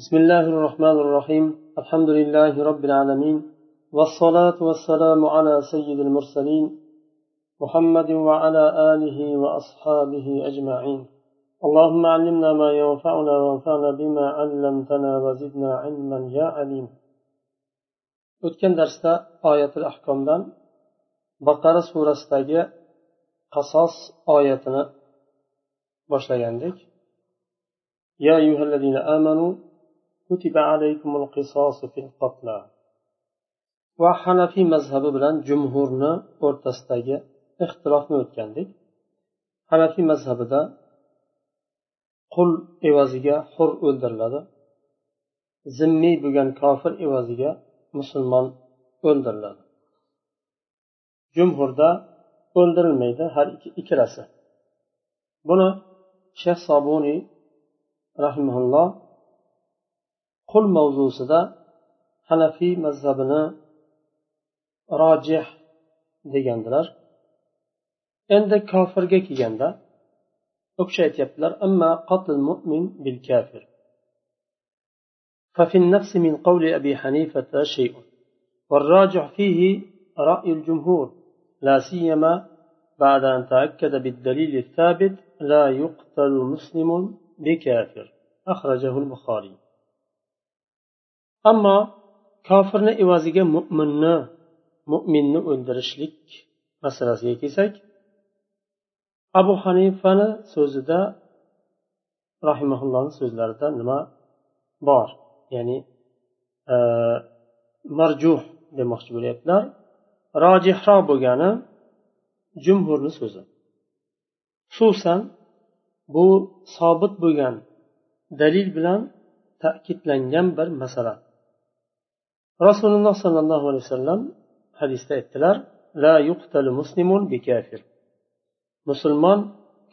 بسم الله الرحمن الرحيم الحمد لله رب العالمين والصلاة والسلام على سيد المرسلين محمد وعلى آله وأصحابه أجمعين اللهم علمنا ما ينفعنا وانفعنا بما علمتنا وزدنا علما يا عليم o'tgan darsda oyatul ahkomdan baqara surasidagi qasos oyatini boshlagandik. يا أيها الذين آمنوا كتب عليكم القصاص في القتلى va hanafiy mazhabi bilan jumhurni o'rtasidagi ixtilofni o'tgandik hanafiy mazhabida qul evaziga hur o'ldiriladi zimmiy bo'lgan kofir evaziga musulmon o'ldiriladi jumhurda o'ldirilmaydi har ikkalasi buni shayx sobuniy rahimaulloh qul mavzusida hanafiy mazhabini rojih degandilar endi kofirga kelganda u kishi aytyaptilar amma qatl mu'min bil kafir ففي النفس من قول أبي حنيفة شيء والراجح فيه رأي الجمهور لا سيما بعد أن تأكد بالدليل الثابت لا يقتل مسلم بكافر أخرجه البخاري ammo kofirni evaziga mo'minni mo'minni o'ldirishlik masalasiga kelsak abu hanifani so'zida rahimaullohni so'zlarida nima bor? Ya'ni e, marjuh demoqchi bo'lyaptilar. Rojihroq bo'lgani jumhurni so'zi. Xususan bu sobit bo'lgan dalil bilan ta'kidlangan bir masala. rasululloh sollallohu alayhi vasallam hadisda aytdilar la yuqtalu muslimun bi kafir musulmon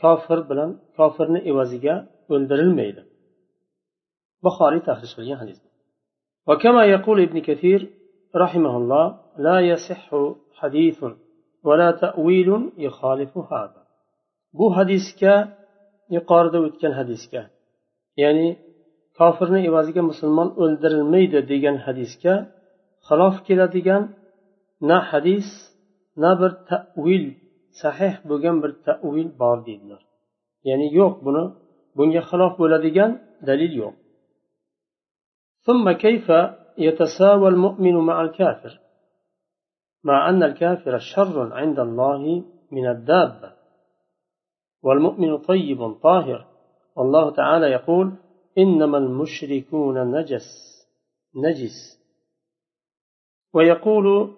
kofir bilan kofirni evaziga o'ldirilmaydi buxoriy tahrij qilgan hadis وكما يقول ابن كثير رحمه الله لا يصح حديث ولا تأويل يخالف هذا bu hadisga yuqorida o'tgan hadisga ya'ni kofirni evaziga musulmon o'ldirilmaydi degan hadisga xilof keladigan na hadis na bir tavil sahih bo'lgan bir tavil bor deydilar ya'ni yo'q buni bunga xilof bo'ladigan dalil yo'q ثم كيف يتساوى المؤمن مع الكافر مع أن الكافر شر عند الله من الدابة والمؤمن طيب طاهر والله تعالى يقول إنما المشركون نجس نجس ويقول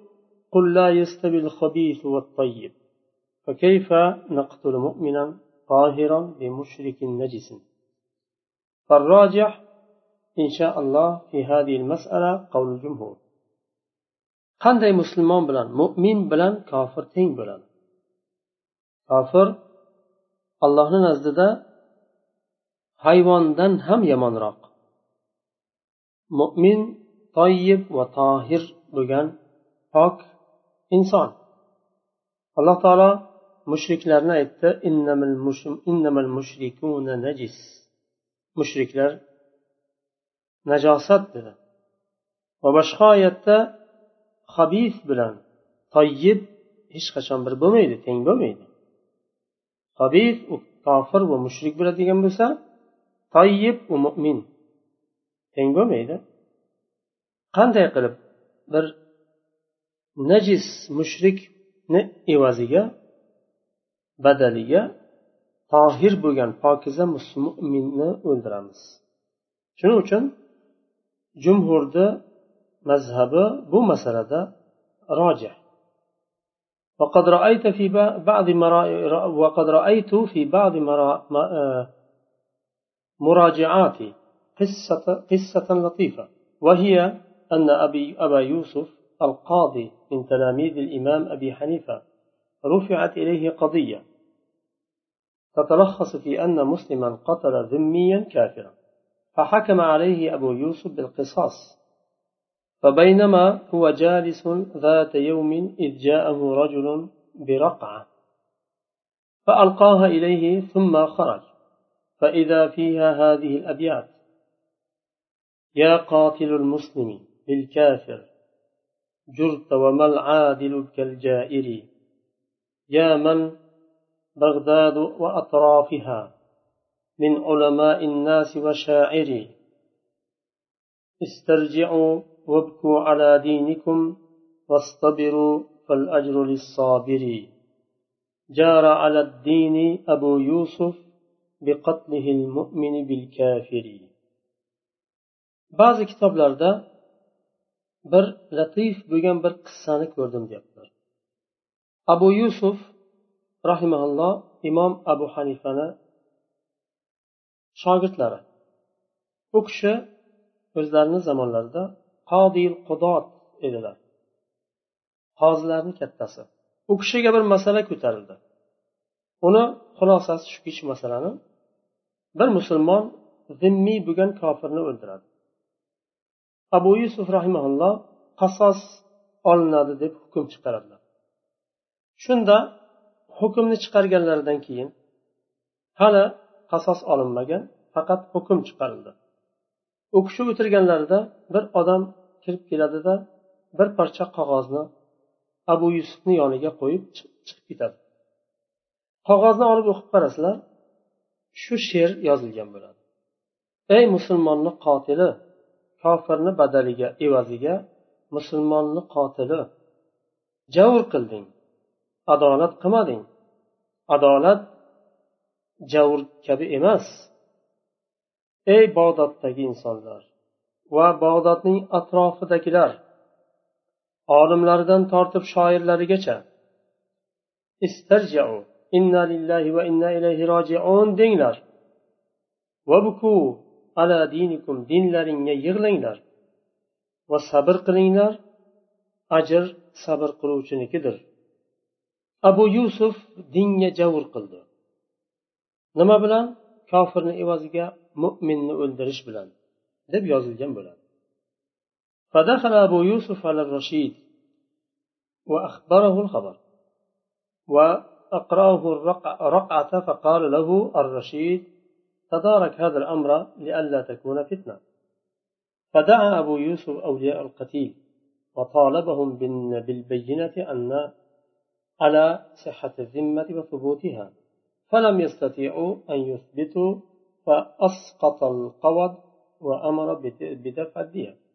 قل لا يستوي الخبيث والطيب فكيف نقتل مؤمنا طاهرا بمشرك نجس؟ فالراجح إن شاء الله في هذه المسألة قول الجمهور. qanday musulmon bilan mo'min bilan kofir teng bo'ladi kofir allohni nazdida hayvondan ham yomonroq mo'min toyib va tohir bo'lgan pok inson alloh taolo mushriklarni aytdi najis mushriklar najosat dedi. va boshqa oyatda habis bilan toyib hech qachon bir bo'lmaydi teng bo'lmaydi. habis u kofir va mushrik bo'ladigan bo'lsa toyib u mo'min teng bo'lmaydi. Qanday qilib bir najis mushrikni evaziga badaliga tohir bo'lgan pokiza mo'minni o'ldiramiz shuning uchun jumhurni mazhabi bu masalada rojih وقد رأيت في بعض مرا... وقد رأيت في بعض مرا... مراجعاتي قصة, قصة لطيفة وهي أن أبي أبا يوسف القاضي من تلاميذ الإمام أبي حنيفة رفعت إليه قضية تتلخص في أن مسلما قتل ذميا كافرا فحكم عليه أبو يوسف بالقصاص فبينما هو جالس ذات يوم إذ جاءه رجل برقعة فألقاها إليه ثم خرج فإذا فيها هذه الأبيات يا قاتل المسلم بالكافر جرت وما العادل كالجائر. يا من؟ بغداد وأطرافها من علماء الناس وشاعر. استرجعوا وابكوا على دينكم واصطبروا فالأجر للصابر. جار على الدين أبو يوسف بقتله المؤمن بالكافر. ba'zi kitoblarda bir latif bo'lgan bir qissani ko'rdim deyaptilar. Abu yusuf rahimaulloh imom abu hanifani shogirdlari. U kishi o'zlarini zamonlarida qodil qudot edilar. Qozilarni kattasi. U kishiga bir masala ko'tarildi. Uni xulosasi shuki shu masalani bir musulmon zimmiy bo'lgan kofirni o'ldiradi. Abu yusuf rahimaulloh qasos olinadi deb hukm chiqaradilar. Shunda hukmni chiqarganlaridan keyin hali qasos olinmagan faqat hukm chiqarildi. U kishi o'tirganlarida bir odam kirib keladida bir parcha qog'ozni abu yusufni yoniga qo'yib chiqib ketadi. Qog'ozni olib o'qib qarasizlar shu she'r yozilgan bo'ladi. Ey musulmonni qotili kofirni badaliga evaziga musulmonni qotili. Javr qilding. Adolat qilmading. Adolat javr kabi emas. Ey bag'doddagi insonlar va bag'dodning atrofidagilar olimlaridan tortib shoirlarigacha istarjau inna lillahi va inna ilayhi rojiun denglar. Vabku ala dinikum dinlaringga yig'langlar va sabr qilinglar ajr sabr qiluvchinikidir abu yusuf dinga javr qildi nima bilan kofirni evaziga mo'minni o'ldirish bilan deb yozilgan bo'ladi فدخل أبو يوسف على الرشيد وأخبره الخبر وأقرأه رقعة فقال له الرشيد تدارك هذا الأمر لئلا تكون فتنة. فدعا أبو يوسف أولياء القتيل وطالبهم بالبينة أن على صحة الذمة وثبوتها فلم يستطيعوا أن يثبتوا فأسقط القود وأمر بدفع الدية.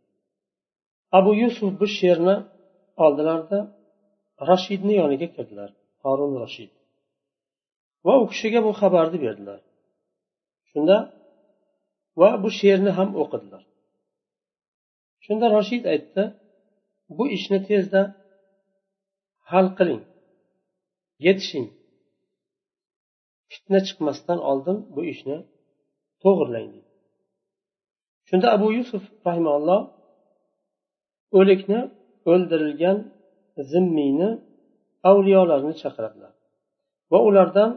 yusuf bu she'rni oldilarda rashidni yoniga kirdilar horun rashid va u kishiga bu xabarni berdilar shunda va bu she'rni ham o'qidilar. Shunda rashid aytdi bu ishni tezda hal qiling yetishing. Fitna chiqmasdan oldin bu ishni to'g'irlang. dedi. Shunda abu yusuf rahimalloh o'likni o'ldirilgan zimmiyni avliyolarni chaqiradilar va ulardan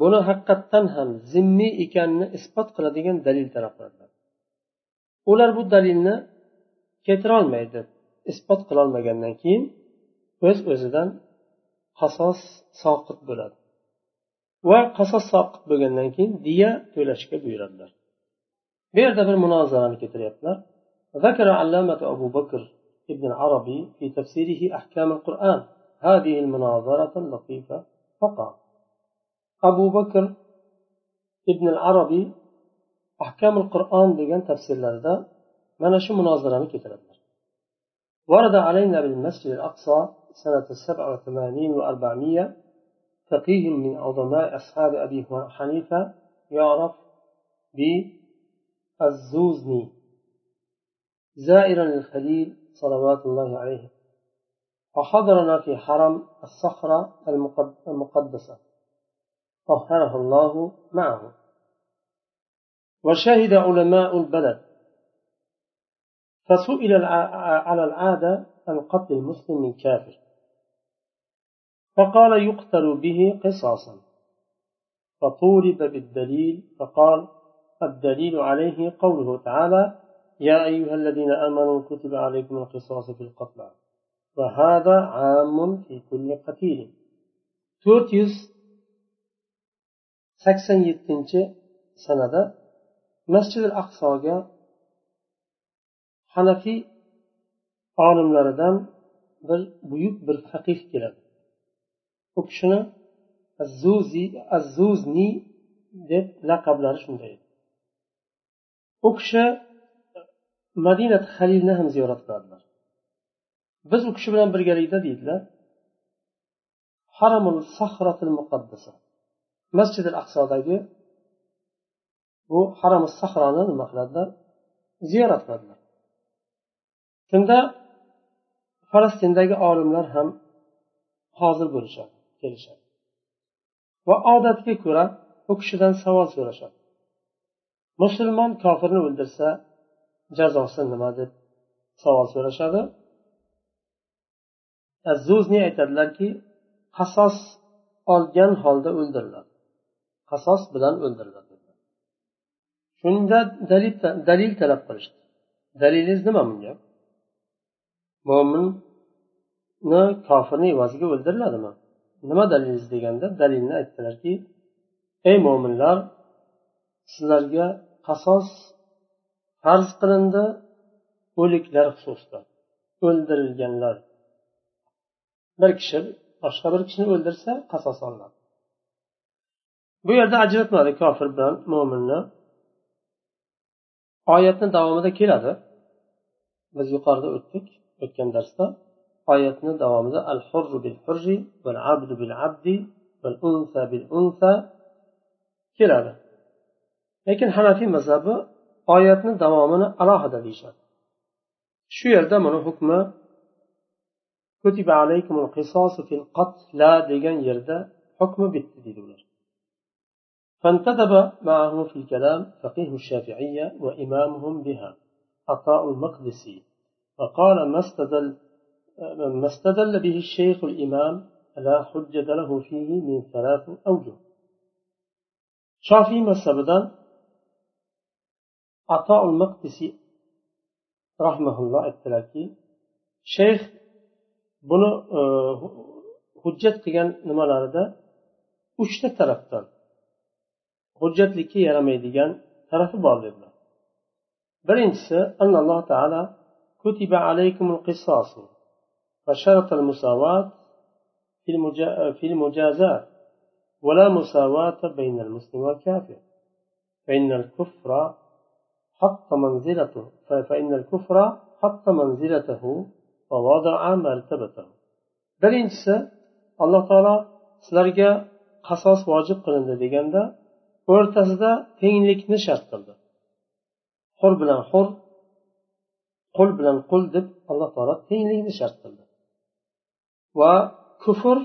buni haqiqatdan ham zimmiy ekanini isbot qiladigan dalil talab qiladilar ular bu dalilni keltirolmaydi isbot qilolmagandan keyin o'z öz o'zidan qasos soqit bo'ladi va qasos soqit bo'lgandan keyin diya to'lashga buyuradilar bu yerda bir munozarani keltiryaptilar ذكر علامة أبو بكر ابن العربي في تفسيره أحكام القرآن هذه المناظرة اللطيفة فقال أبو بكر ابن العربي أحكام القرآن degan tafsirlarida mana shu munozarani keltiradilar ورد علينا بالمسجد الأقصى سنة السبع وثمانين وأربعمية فقيه من عظماء أصحاب أبي حنيفة يعرف بالزوزني. زائرا للخليل صلوات الله عليه. وحضرنا في حرم الصخرة المقدسة. طهره الله معه. وشهد علماء البلد. فسئل على العادة عن قتل المسلم من كافر. فقال يقتل به قصاصا. فطولب بالدليل فقال الدليل عليه قوله تعالى يا أيها الذين آمنوا كتب عليكم القصاص في القتلى. وهذا عام في كل قتيل. Yuz sakson yettinchi sanada masjid aqsoga hanafiy olimlaridan bir buyuk bir faqih keladi. U kishini azzuzni deb laqablari shunday. U kishi madinat halilni ham ziyorat qiladilar. Biz u kishi bilan birgalikda deydilar haramul sahratil muqaddasa. Masjid al aqsodagi bu haram sahroni nima qiladilar? Ziyorat qiladilar. Shunda falastindagi olimlar ham hozir bo'lishadi kelishadi. Va odatga ko'ra u kishidan savol so'rashadi. Musulmon kofirni o'ldirsa jazosi nima deb savol so'rashadi? Zuzni aytadilarki qasos olgan holda o'ldiriladi. Qasos bilan o'ldiriladi. Shunda dalil dalil talab qilishdi. Dalilingiz nima bunga? Mo'minni kofirni evaziga o'ldiriladimi? Nima dalilingiz deganda dalilni aytdilarki ey mo'minlar sizlarga qasos farz qilindi o'liklar xususida o'ldirilganlar. Bir kishi boshqa bir kishini o'ldirsa qasos olinadi. Bu yerda ajratmadi kofir bilan mo'minni oyatni davomida keladi. Biz yuqorida o'tdik o'tgan darsda. Oyatni davomida al hurru bil hurri val abdu bil abdi val unsa bil unsa keladi. Lekin hanafiy mazhabi oyatni davomini alohida deyishadi. Shu yerda buni hukmi kutiba alaykumul qisosu fil qatla degan yerda hukmi bitdi deydi ular. فانتدب معه في الكلام فقيه الشافعية وإمامهم بها عطاء المقدسي وقال ما استدل ما استدل به الشيخ الإمام لا حجة له فيه من ثلاث أوجه. شافي مذهبدا عطاء المقدسي رحمه الله التلاكي. شيخ buni hujjat qilgan nimalarida uchta tarafdan hujjatlikka yaramaydigan tarafi bor dedilar birinchisi alloh taolo كتب عليكم القصاص فشرط المساواة في المجازات ولا مساواة بين المسلم والكافر فإن الكفر حط منزلته فإن الكفر حط منزلته ووضع مرتبته birinchisi alloh taolo sizlarga qasos vojib qilindi deganda o'rtasida tenglikni shart qildi. Hur bilan hur qul bilan qul deb alloh taolo tenglikni shart qildi. Va kufr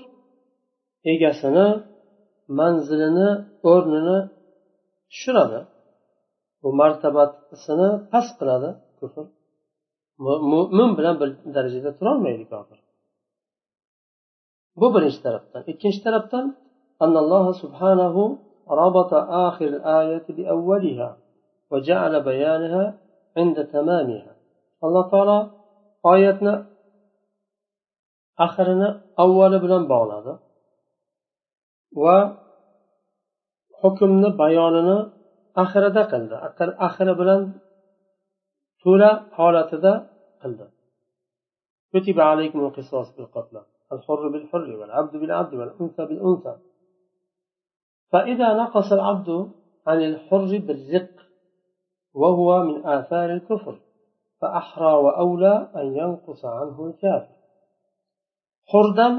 egasini manzilini o'rnini tushiradi. Bu martabasini past qiladi kufr. Mo'min bilan bir darajada turolmaydi kofir. Bu birinchi tarafdan. Ikkinchi tarafdan alloh subhanahu ربط آخر الآية بأولها وجعل بيانها عند تمامها. الله تعالى آياتنا آخرنا أول بلان بغلاد وحكمنا بياننا آخر دقل آخر آخر بلان تولى حالتنا قلد كتب عليكم القصاص بالقتل الحر بالحر والعبد بالعبد والأنثى بالأنثى. فإذا نقص العبد عن الحر بالرق وهو من آثار الكفر فأحرى وأولى أن ينقص عنه الكافر حردن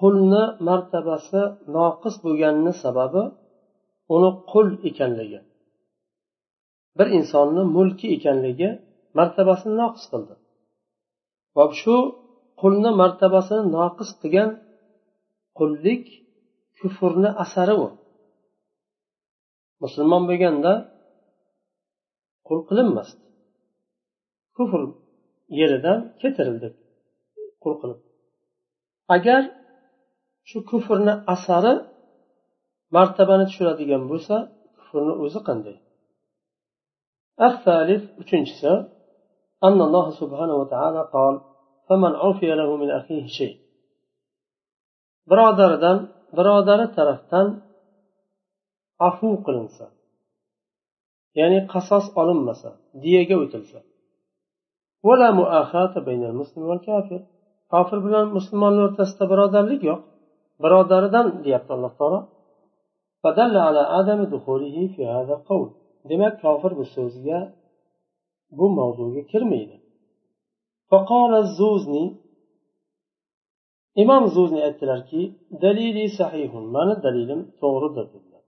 qulni martabasi noqis bo'lganini sababi uni qul ekanligi bir insonni mulki ekanligi martabasini noqis qildi va shu qulni martabasini noqis qilgan qullik kufrni asari u musulmon bo'lganda qul qilinmasdi kufr yeridan ketirildi qul qilib agar shu kufrni asari martabani tushiradigan bo'lsa kufrni o'zi qanday الثالث uchinchisi أن الله سبحانه وتعالى قال فمن عفي له من أخيه شيء birodaridan birodari tarafdan afu qilinsa ya'ni qasos olinmasa diyaga o'tilsa. Kofir bilan musulmonni o'rtasida birodarlik yo'q. Birodaridan deyapti alloh taolo. Demak kofir bu so'zga bu mavzuga kirmaydi. Imom zuzni aytdilarki dalili sahihun. Mani dalilim to'g'ridir dedilar.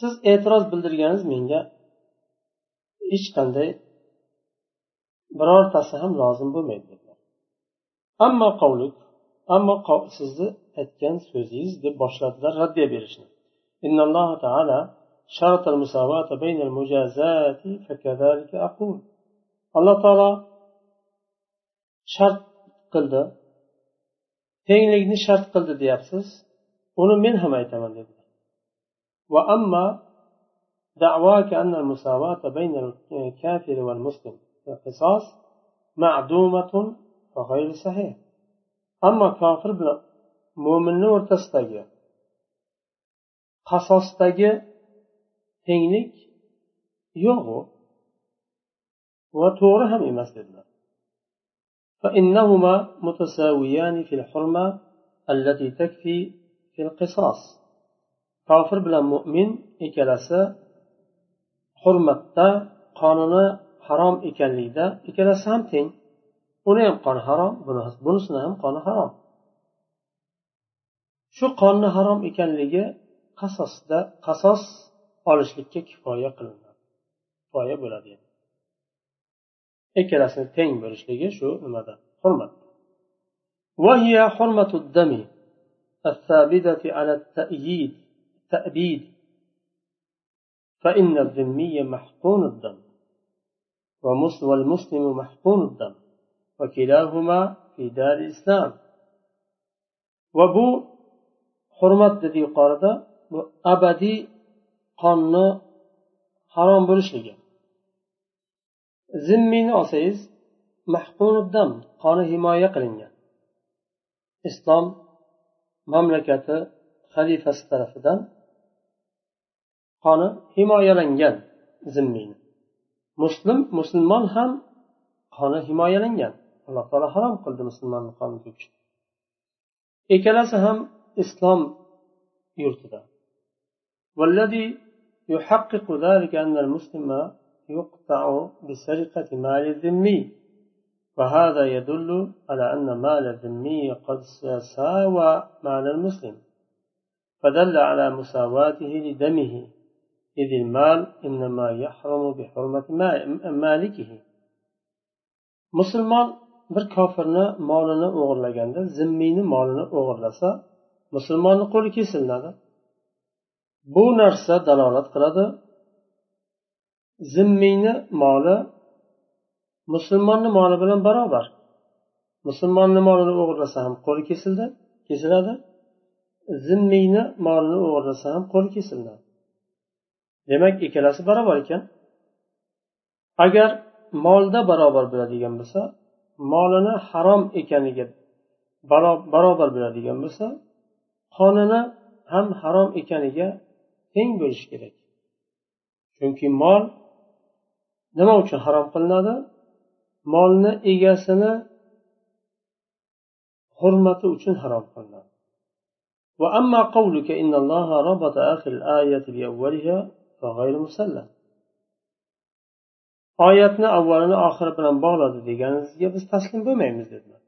Siz e'tiroz bildirganingiz menga hech qanday birortasi ham lozim bo'lmaydi dedilar. Ammo qavlik ammo sizni aytgan so'zingiz deb boshladilar raddiya berishni. Alloh taolo شرط المساواة بين المجازات فكذلك أقول. الله تعالى شرط قلد تنجني شرط قلد دي أبسس منها ما يتمنى وأما دعواك أن المساواة بين الكافر والمسلم في القصاص معدومة فغير صحيح أما كافر بلا مؤمن نور تستجي قصاص تجي tenglik yo'q u va to'g'ri ham emas dedilar فإنهما متساويان في الحرمة التي تكفي في القصاص kofir bilan mo'min ikkalasi hurmatda qonuni harom ekanligida ikkalasi ham teng uni ham qoni harom bunisini ham qoni harom shu qonni harom ekanligi qasosda qasos olishlikka kifoya qilinadi kifoya bo'ladi ikkalasini teng bo'lishligi shu nimada hurmat. وهي حرمة الدم الثابتة على التأييد تأبيد فإن الذمي محقون الدم ومسلم والمسلم محقون الدم وكلاهما في دار الإسلام وبو حرمة الذي قرد أبدي qonni harom bo'lishligi zimmiyni olsangiz mahqunuddam qoni himoya qilingan islom mamlakati xalifasi tarafidan qoni himoyalangan zimmiyni muslim musulmon ham qoni himoyalangan alloh taolo harom qildi musulmonni qoni to'kishni ikkalasi ham islom yurtida والذي يحقق ذلك أن المسلم يقطع بسرقة مال الذمي. وهذا يدل على أن مال الذمي قد ساوى مال المسلم فدل على مساواته لدمه. إذ المال إنما يحرم بحرمة مالكه. musulmon bir kofirni molini o'g'irlaganda zimmiyni molini o'g'irlasa musulmonni qo'li kesilinadi bu narsa dalolat qiladi. Zimmiyni moli musulmonni moli bilan barobar. Musulmonni molini o'g'irlasa ham qo'li kesildi kesiladi. Zimmiyni molini o'g'irlasa ham qo'li kesiladi demak ikkalasi barobar ekan. Agar molda barobar bo'ladigan bo'lsa molini harom ekaniga barobar bo'ladigan bo'lsa qonini ham harom ekaniga teng bo'lishi kerak chunki mol nima uchun harom qilinadi molni egasini hurmati uchun harom qilinadi وأما قولك إن الله ربط آخر الآية بأولها فغير مسلم oyatni avvalini oxiri bilan bog'ladi deganingizga biz taslim bo'lmaymiz dedilar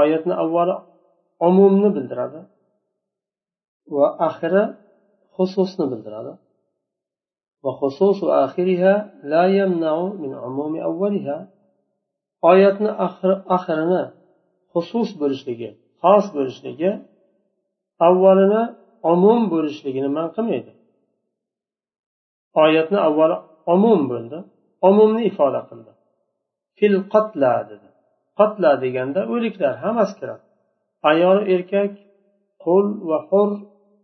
oyatni avvali umumni bildiradi va axiri xususni bildiradi. Va xususu axiriha la yamnau min umumi avvaliha. Oyatni axirini xusus bo'lishligi xos bo'lishligi avvalini umum bo'lishligini man qilmaydi. Oyatni avvali umum bo'ldi umumni ifoda qildi. Fil qatla dedi. Qatla deganda o'liklar hammasi kiradi. Ayol erkak qul va hur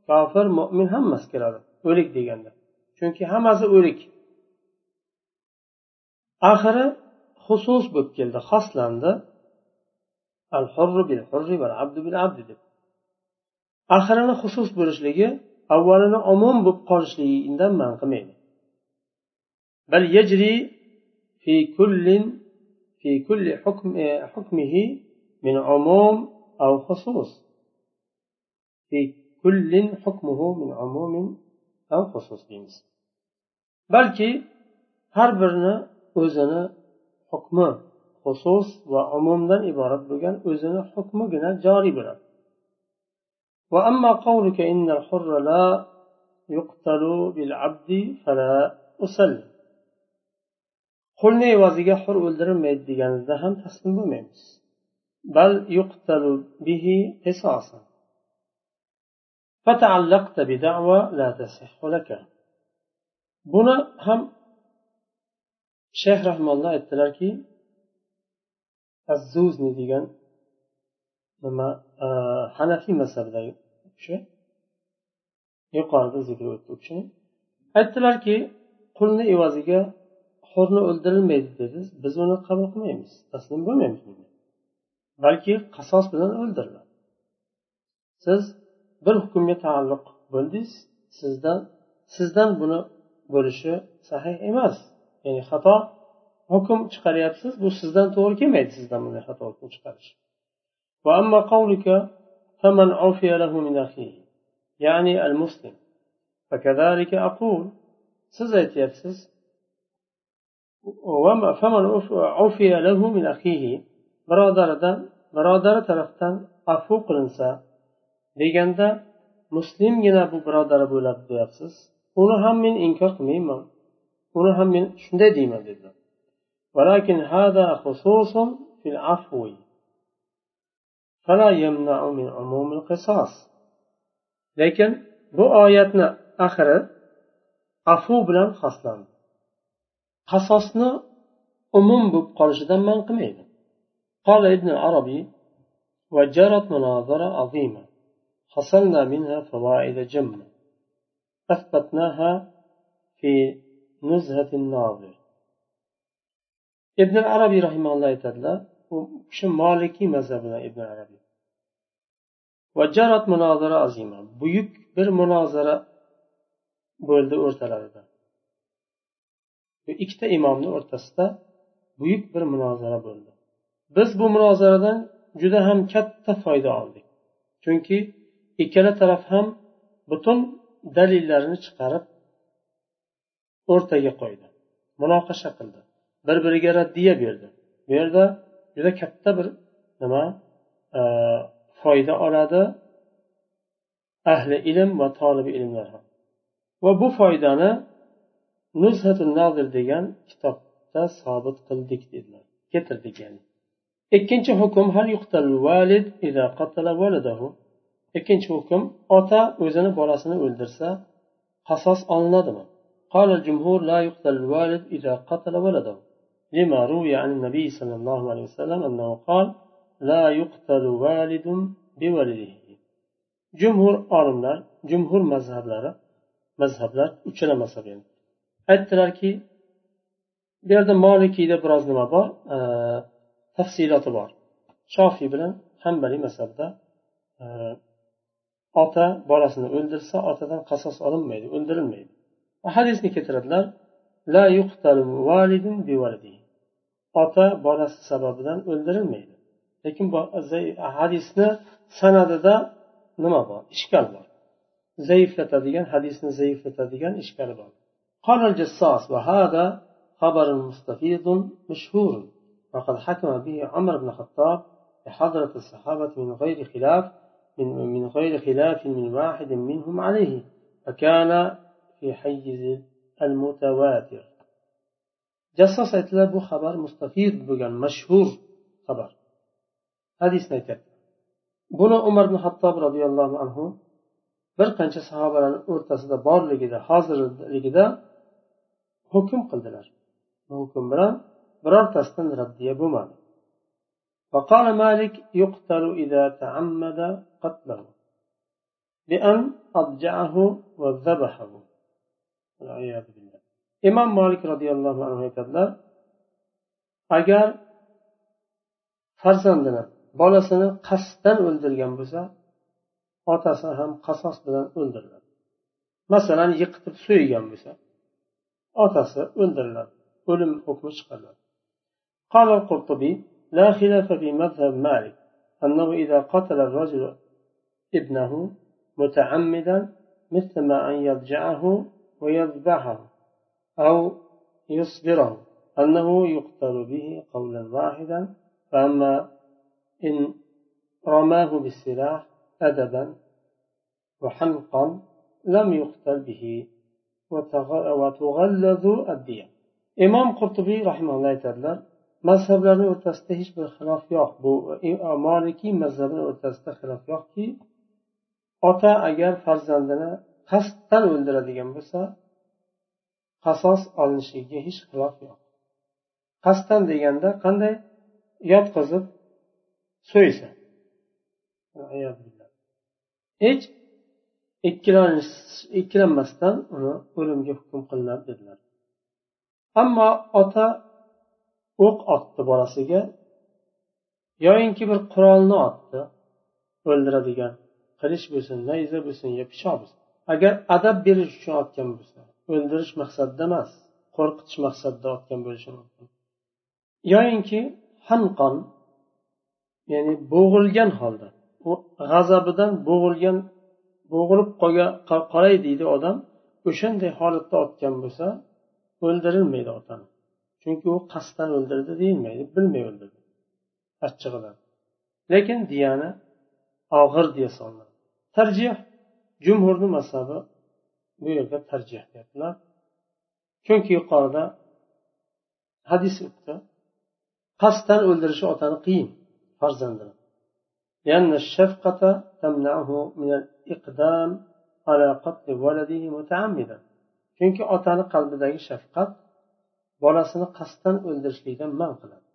kofir mo'min hammasi kiradi o'lik deganda. Chunki hammasi o'lik. Oxiri xusus bo'lib keldi xoslandi. Al hurru bil hurri val abdu bil abdi deb. Oxirini xusus bo'lishligi avvalini omon bo'lib qolishligidan man qilmaydi. Bal yajri fi kullin fi kulli hukm eh, hukmihi min umum aw khusus fi kullin hukmuhu min umumin aw khusus deymiz balki har birini o'zini hukmi xusus va umumdan iborat bo'lgan o'zini hukmigina joriy bo'ladi وأما قولك إن الحر لا يقتل بالعبد فلا أسلم qulni evaziga hur o'ldirilmaydi deganingizda ham taslim bo'lmaymiz bal yuqtalu bihi qisosan فتعلقت بدعوى لا تصح لك buni ham shayx rahmonlar aytdilarki azzuzni degan nima hanafiy mazhabidagi kishi yuqorida zikr o'tdi u kishini aytdilarki qulni evaziga hurni o'ldirilmaydi dedi biz uni qabul qilmaymiz taslim bo'lmaymiz balki qasos bilan o'ldiriladi siz bir hukmga taalluq bo'ldingiz sizdan sizdan buni bo'lishi sahih emas ya'ni xato hukm chiqaryapsiz bu sizdan to'g'ri kelmaydi sizdan bunday xato hukm chiqarish وأما قولك فمن عفي له من أخيه يعني المسلم فكذلك أقول siz aytyapsiz فمن عفي له من أخيه birodaridan birodari tarafdan afu qilinsa deganda muslimgina bu birodari bo'ladi deyapsiz uni ham men inkor qilmayman uni ham men shunday deyman dedilar ولكن هذا خصوص في العفو فلا يمنع من عموم القصاص lekin bu oyatni oxiri afu bilan xoslandi qasosni umum bo'lib qolishidan man qilmaydi قال ابن العربي وجرت مناظرة عظيمة حصلنا منها فوائد جمة أثبتناها في نزهة الناظر ابن العربي رحمه الله تعالى shu molikiy mazhabidan ibn arabiy vajarat munozara azima buyuk bir munozara bo'ldi o'rtalarida bu ikkita imomni o'rtasida buyuk bir munozara bo'ldi biz bu munozaradan juda ham katta foyda oldik. Chunki ikkala taraf ham butun dalillarini chiqarib o'rtaga qo'ydi. Munoqasha qildi. Bir biriga raddiya berdi. Bu yerda juda katta bir nima e, foyda oladi ahli ilm va tolibi ilmlar ham. Va bu foydani nuzhatul nazir degan kitobda sobit qildik dedilar keltirdik ya'ni. ikkinchi hukm hal yuqtal valid ida qatala valadahu ikkinchi hukm ota o'zini bolasini o'ldirsa qasos olinadimi قال الجمهور لا يقتل الوالد إذا قتل ولده لما روي عن النبي صلى الله عليه وسلم أنه قال لا يقتل والد بولده jumhur olimlar jumhur mazhablari mazhablar uchala mazhab yani aytdilarki bu yerda molikiyda biroz nima bor tafsiloti bor shofiy bilan hambaliy mazhabda ota bolasini o'ldirsa otadan qasos olinmaydi o'ldirilmaydi hadisni keltiradilar la validun ota bolasi sababidan o'ldirilmaydi lekin hadisni sanadida nima bor ishkal bor zaiflatadigan hadisni zaiflatadigan ishkali bor قال الجصاص وهذا خبر مستفيض مشهور وقد حكم به عمر بن الخطاب لحضرة الصحابة من غير خلاف من, من غير خلاف من واحد منهم عليه فكان في حيز المتواتر. جصص اتلاب خبر مستفيد بغن مشهور خبر. حديث نيتر بنا عمر بن الخطاب رضي الله عنه bir qancha sahobalarni o'rtasida borligida hozirligida hukm qildilar hukm bilan birortasidan raddiya bo'lmadi وقال مالك يقتل إذا تعمد قتله بأن أضجعه وذبحه والعياذ بالله imom molik roziyallohu anhu aytadilar agar farzandini bolasini qasddan o'ldirgan bo'lsa otasi ham qasos bilan o'ldiriladi masalan yiqitib so'ygan bo'lsa otasi o'ldiriladi o'lim hukmi chiqariladi قال القرطبي لا خلاف في مذهب مالك أنه إذا قتل الرجل ابنه متعمدا مثل ما أن يضجعه ويذبحه أو يصبره أنه يقتل به قولا واحدا فأما إن رماه بالسلاح أدبا وحنقا لم يقتل به وتغلظ الدية. imom qurtubiy rahimalloh aytadilar mazhablarni o'rtasida hech bir xilof yo'q. Bu e, e, molikiy mazhabini o'rtasida xilof yo'qki ota agar farzandini qasddan o'ldiradigan bo'lsa qasos olinishiga hech xilof yo'q. Qasddan deganda qanday? Yotqizib so'ysa. Hech ikkilanmasdan uni o'limga hukm qilinadi dedilar. Ammo ota o'q otdi bolasiga. Yoyinki bir qurolni otdi. O'ldiradigan qilich bo'lsin nayza bo'lsin yo pichoq bo'lsin. Agar adab berish uchun otgan bo'lsa o'ldirish maqsadida emas qo'rqitish maqsadida otgan bo'lishi mumkin. Yoyinki hanqon ya'ni bo'g'ilgan holda u g'azabidan bo'g'ilgan bo'g'ilib qolgan qolay deydi odam o'shanday holatda otgan bo'lsa o'ldirilmaydi otani. chunki u qasddan o'ldirdi deyilmaydi bilmay o'ldirdi achchig'idan lekin diyani og'ir deya solinadi tarjih jumhurni mazhabi bu yerda tarjih deyaptilar chunki yuqorida hadis o'tdi qasddan o'ldirishi otani qiyin farzandini لأن الشفقة تمنعه من الإقدام على قتل ولده متعمدا chunki otani qalbidagi shafqat bolasini qasddan o'ldirishlikdan man qiladi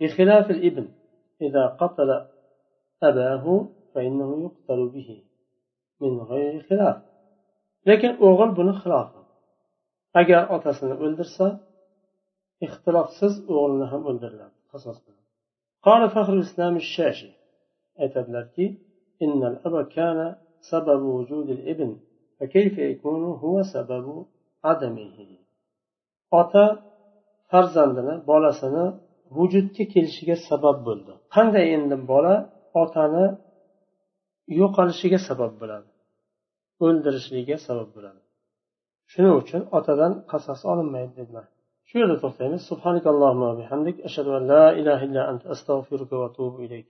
بخلاف الابن إذا قتل أباه فإنه يقتل به من غير خلاف lekin o'g'il buni xilofi agar otasini o'ldirsa ixtilofsiz o'g'lini ham o'ldiriladi qasos قال فخر الإسلام الشاشي aytadilarki إن الأب كان سبب وجود الابن فكيف يكون هو سبب عدمه ota farzandini bolasini vujudga kelishiga sabab bo'ldi. Qanday endi bola otani yo'qolishiga sabab bo'ladi? O'ldirishligiga sabab bo'ladi. Shuning uchun otadan qasos olinmaydi dedilar shu yerda to'xtaymiz. Subhanakallohumma bihamdik. Ashhadu an la ilaha illa anta astag'firuka va atubu ilayk.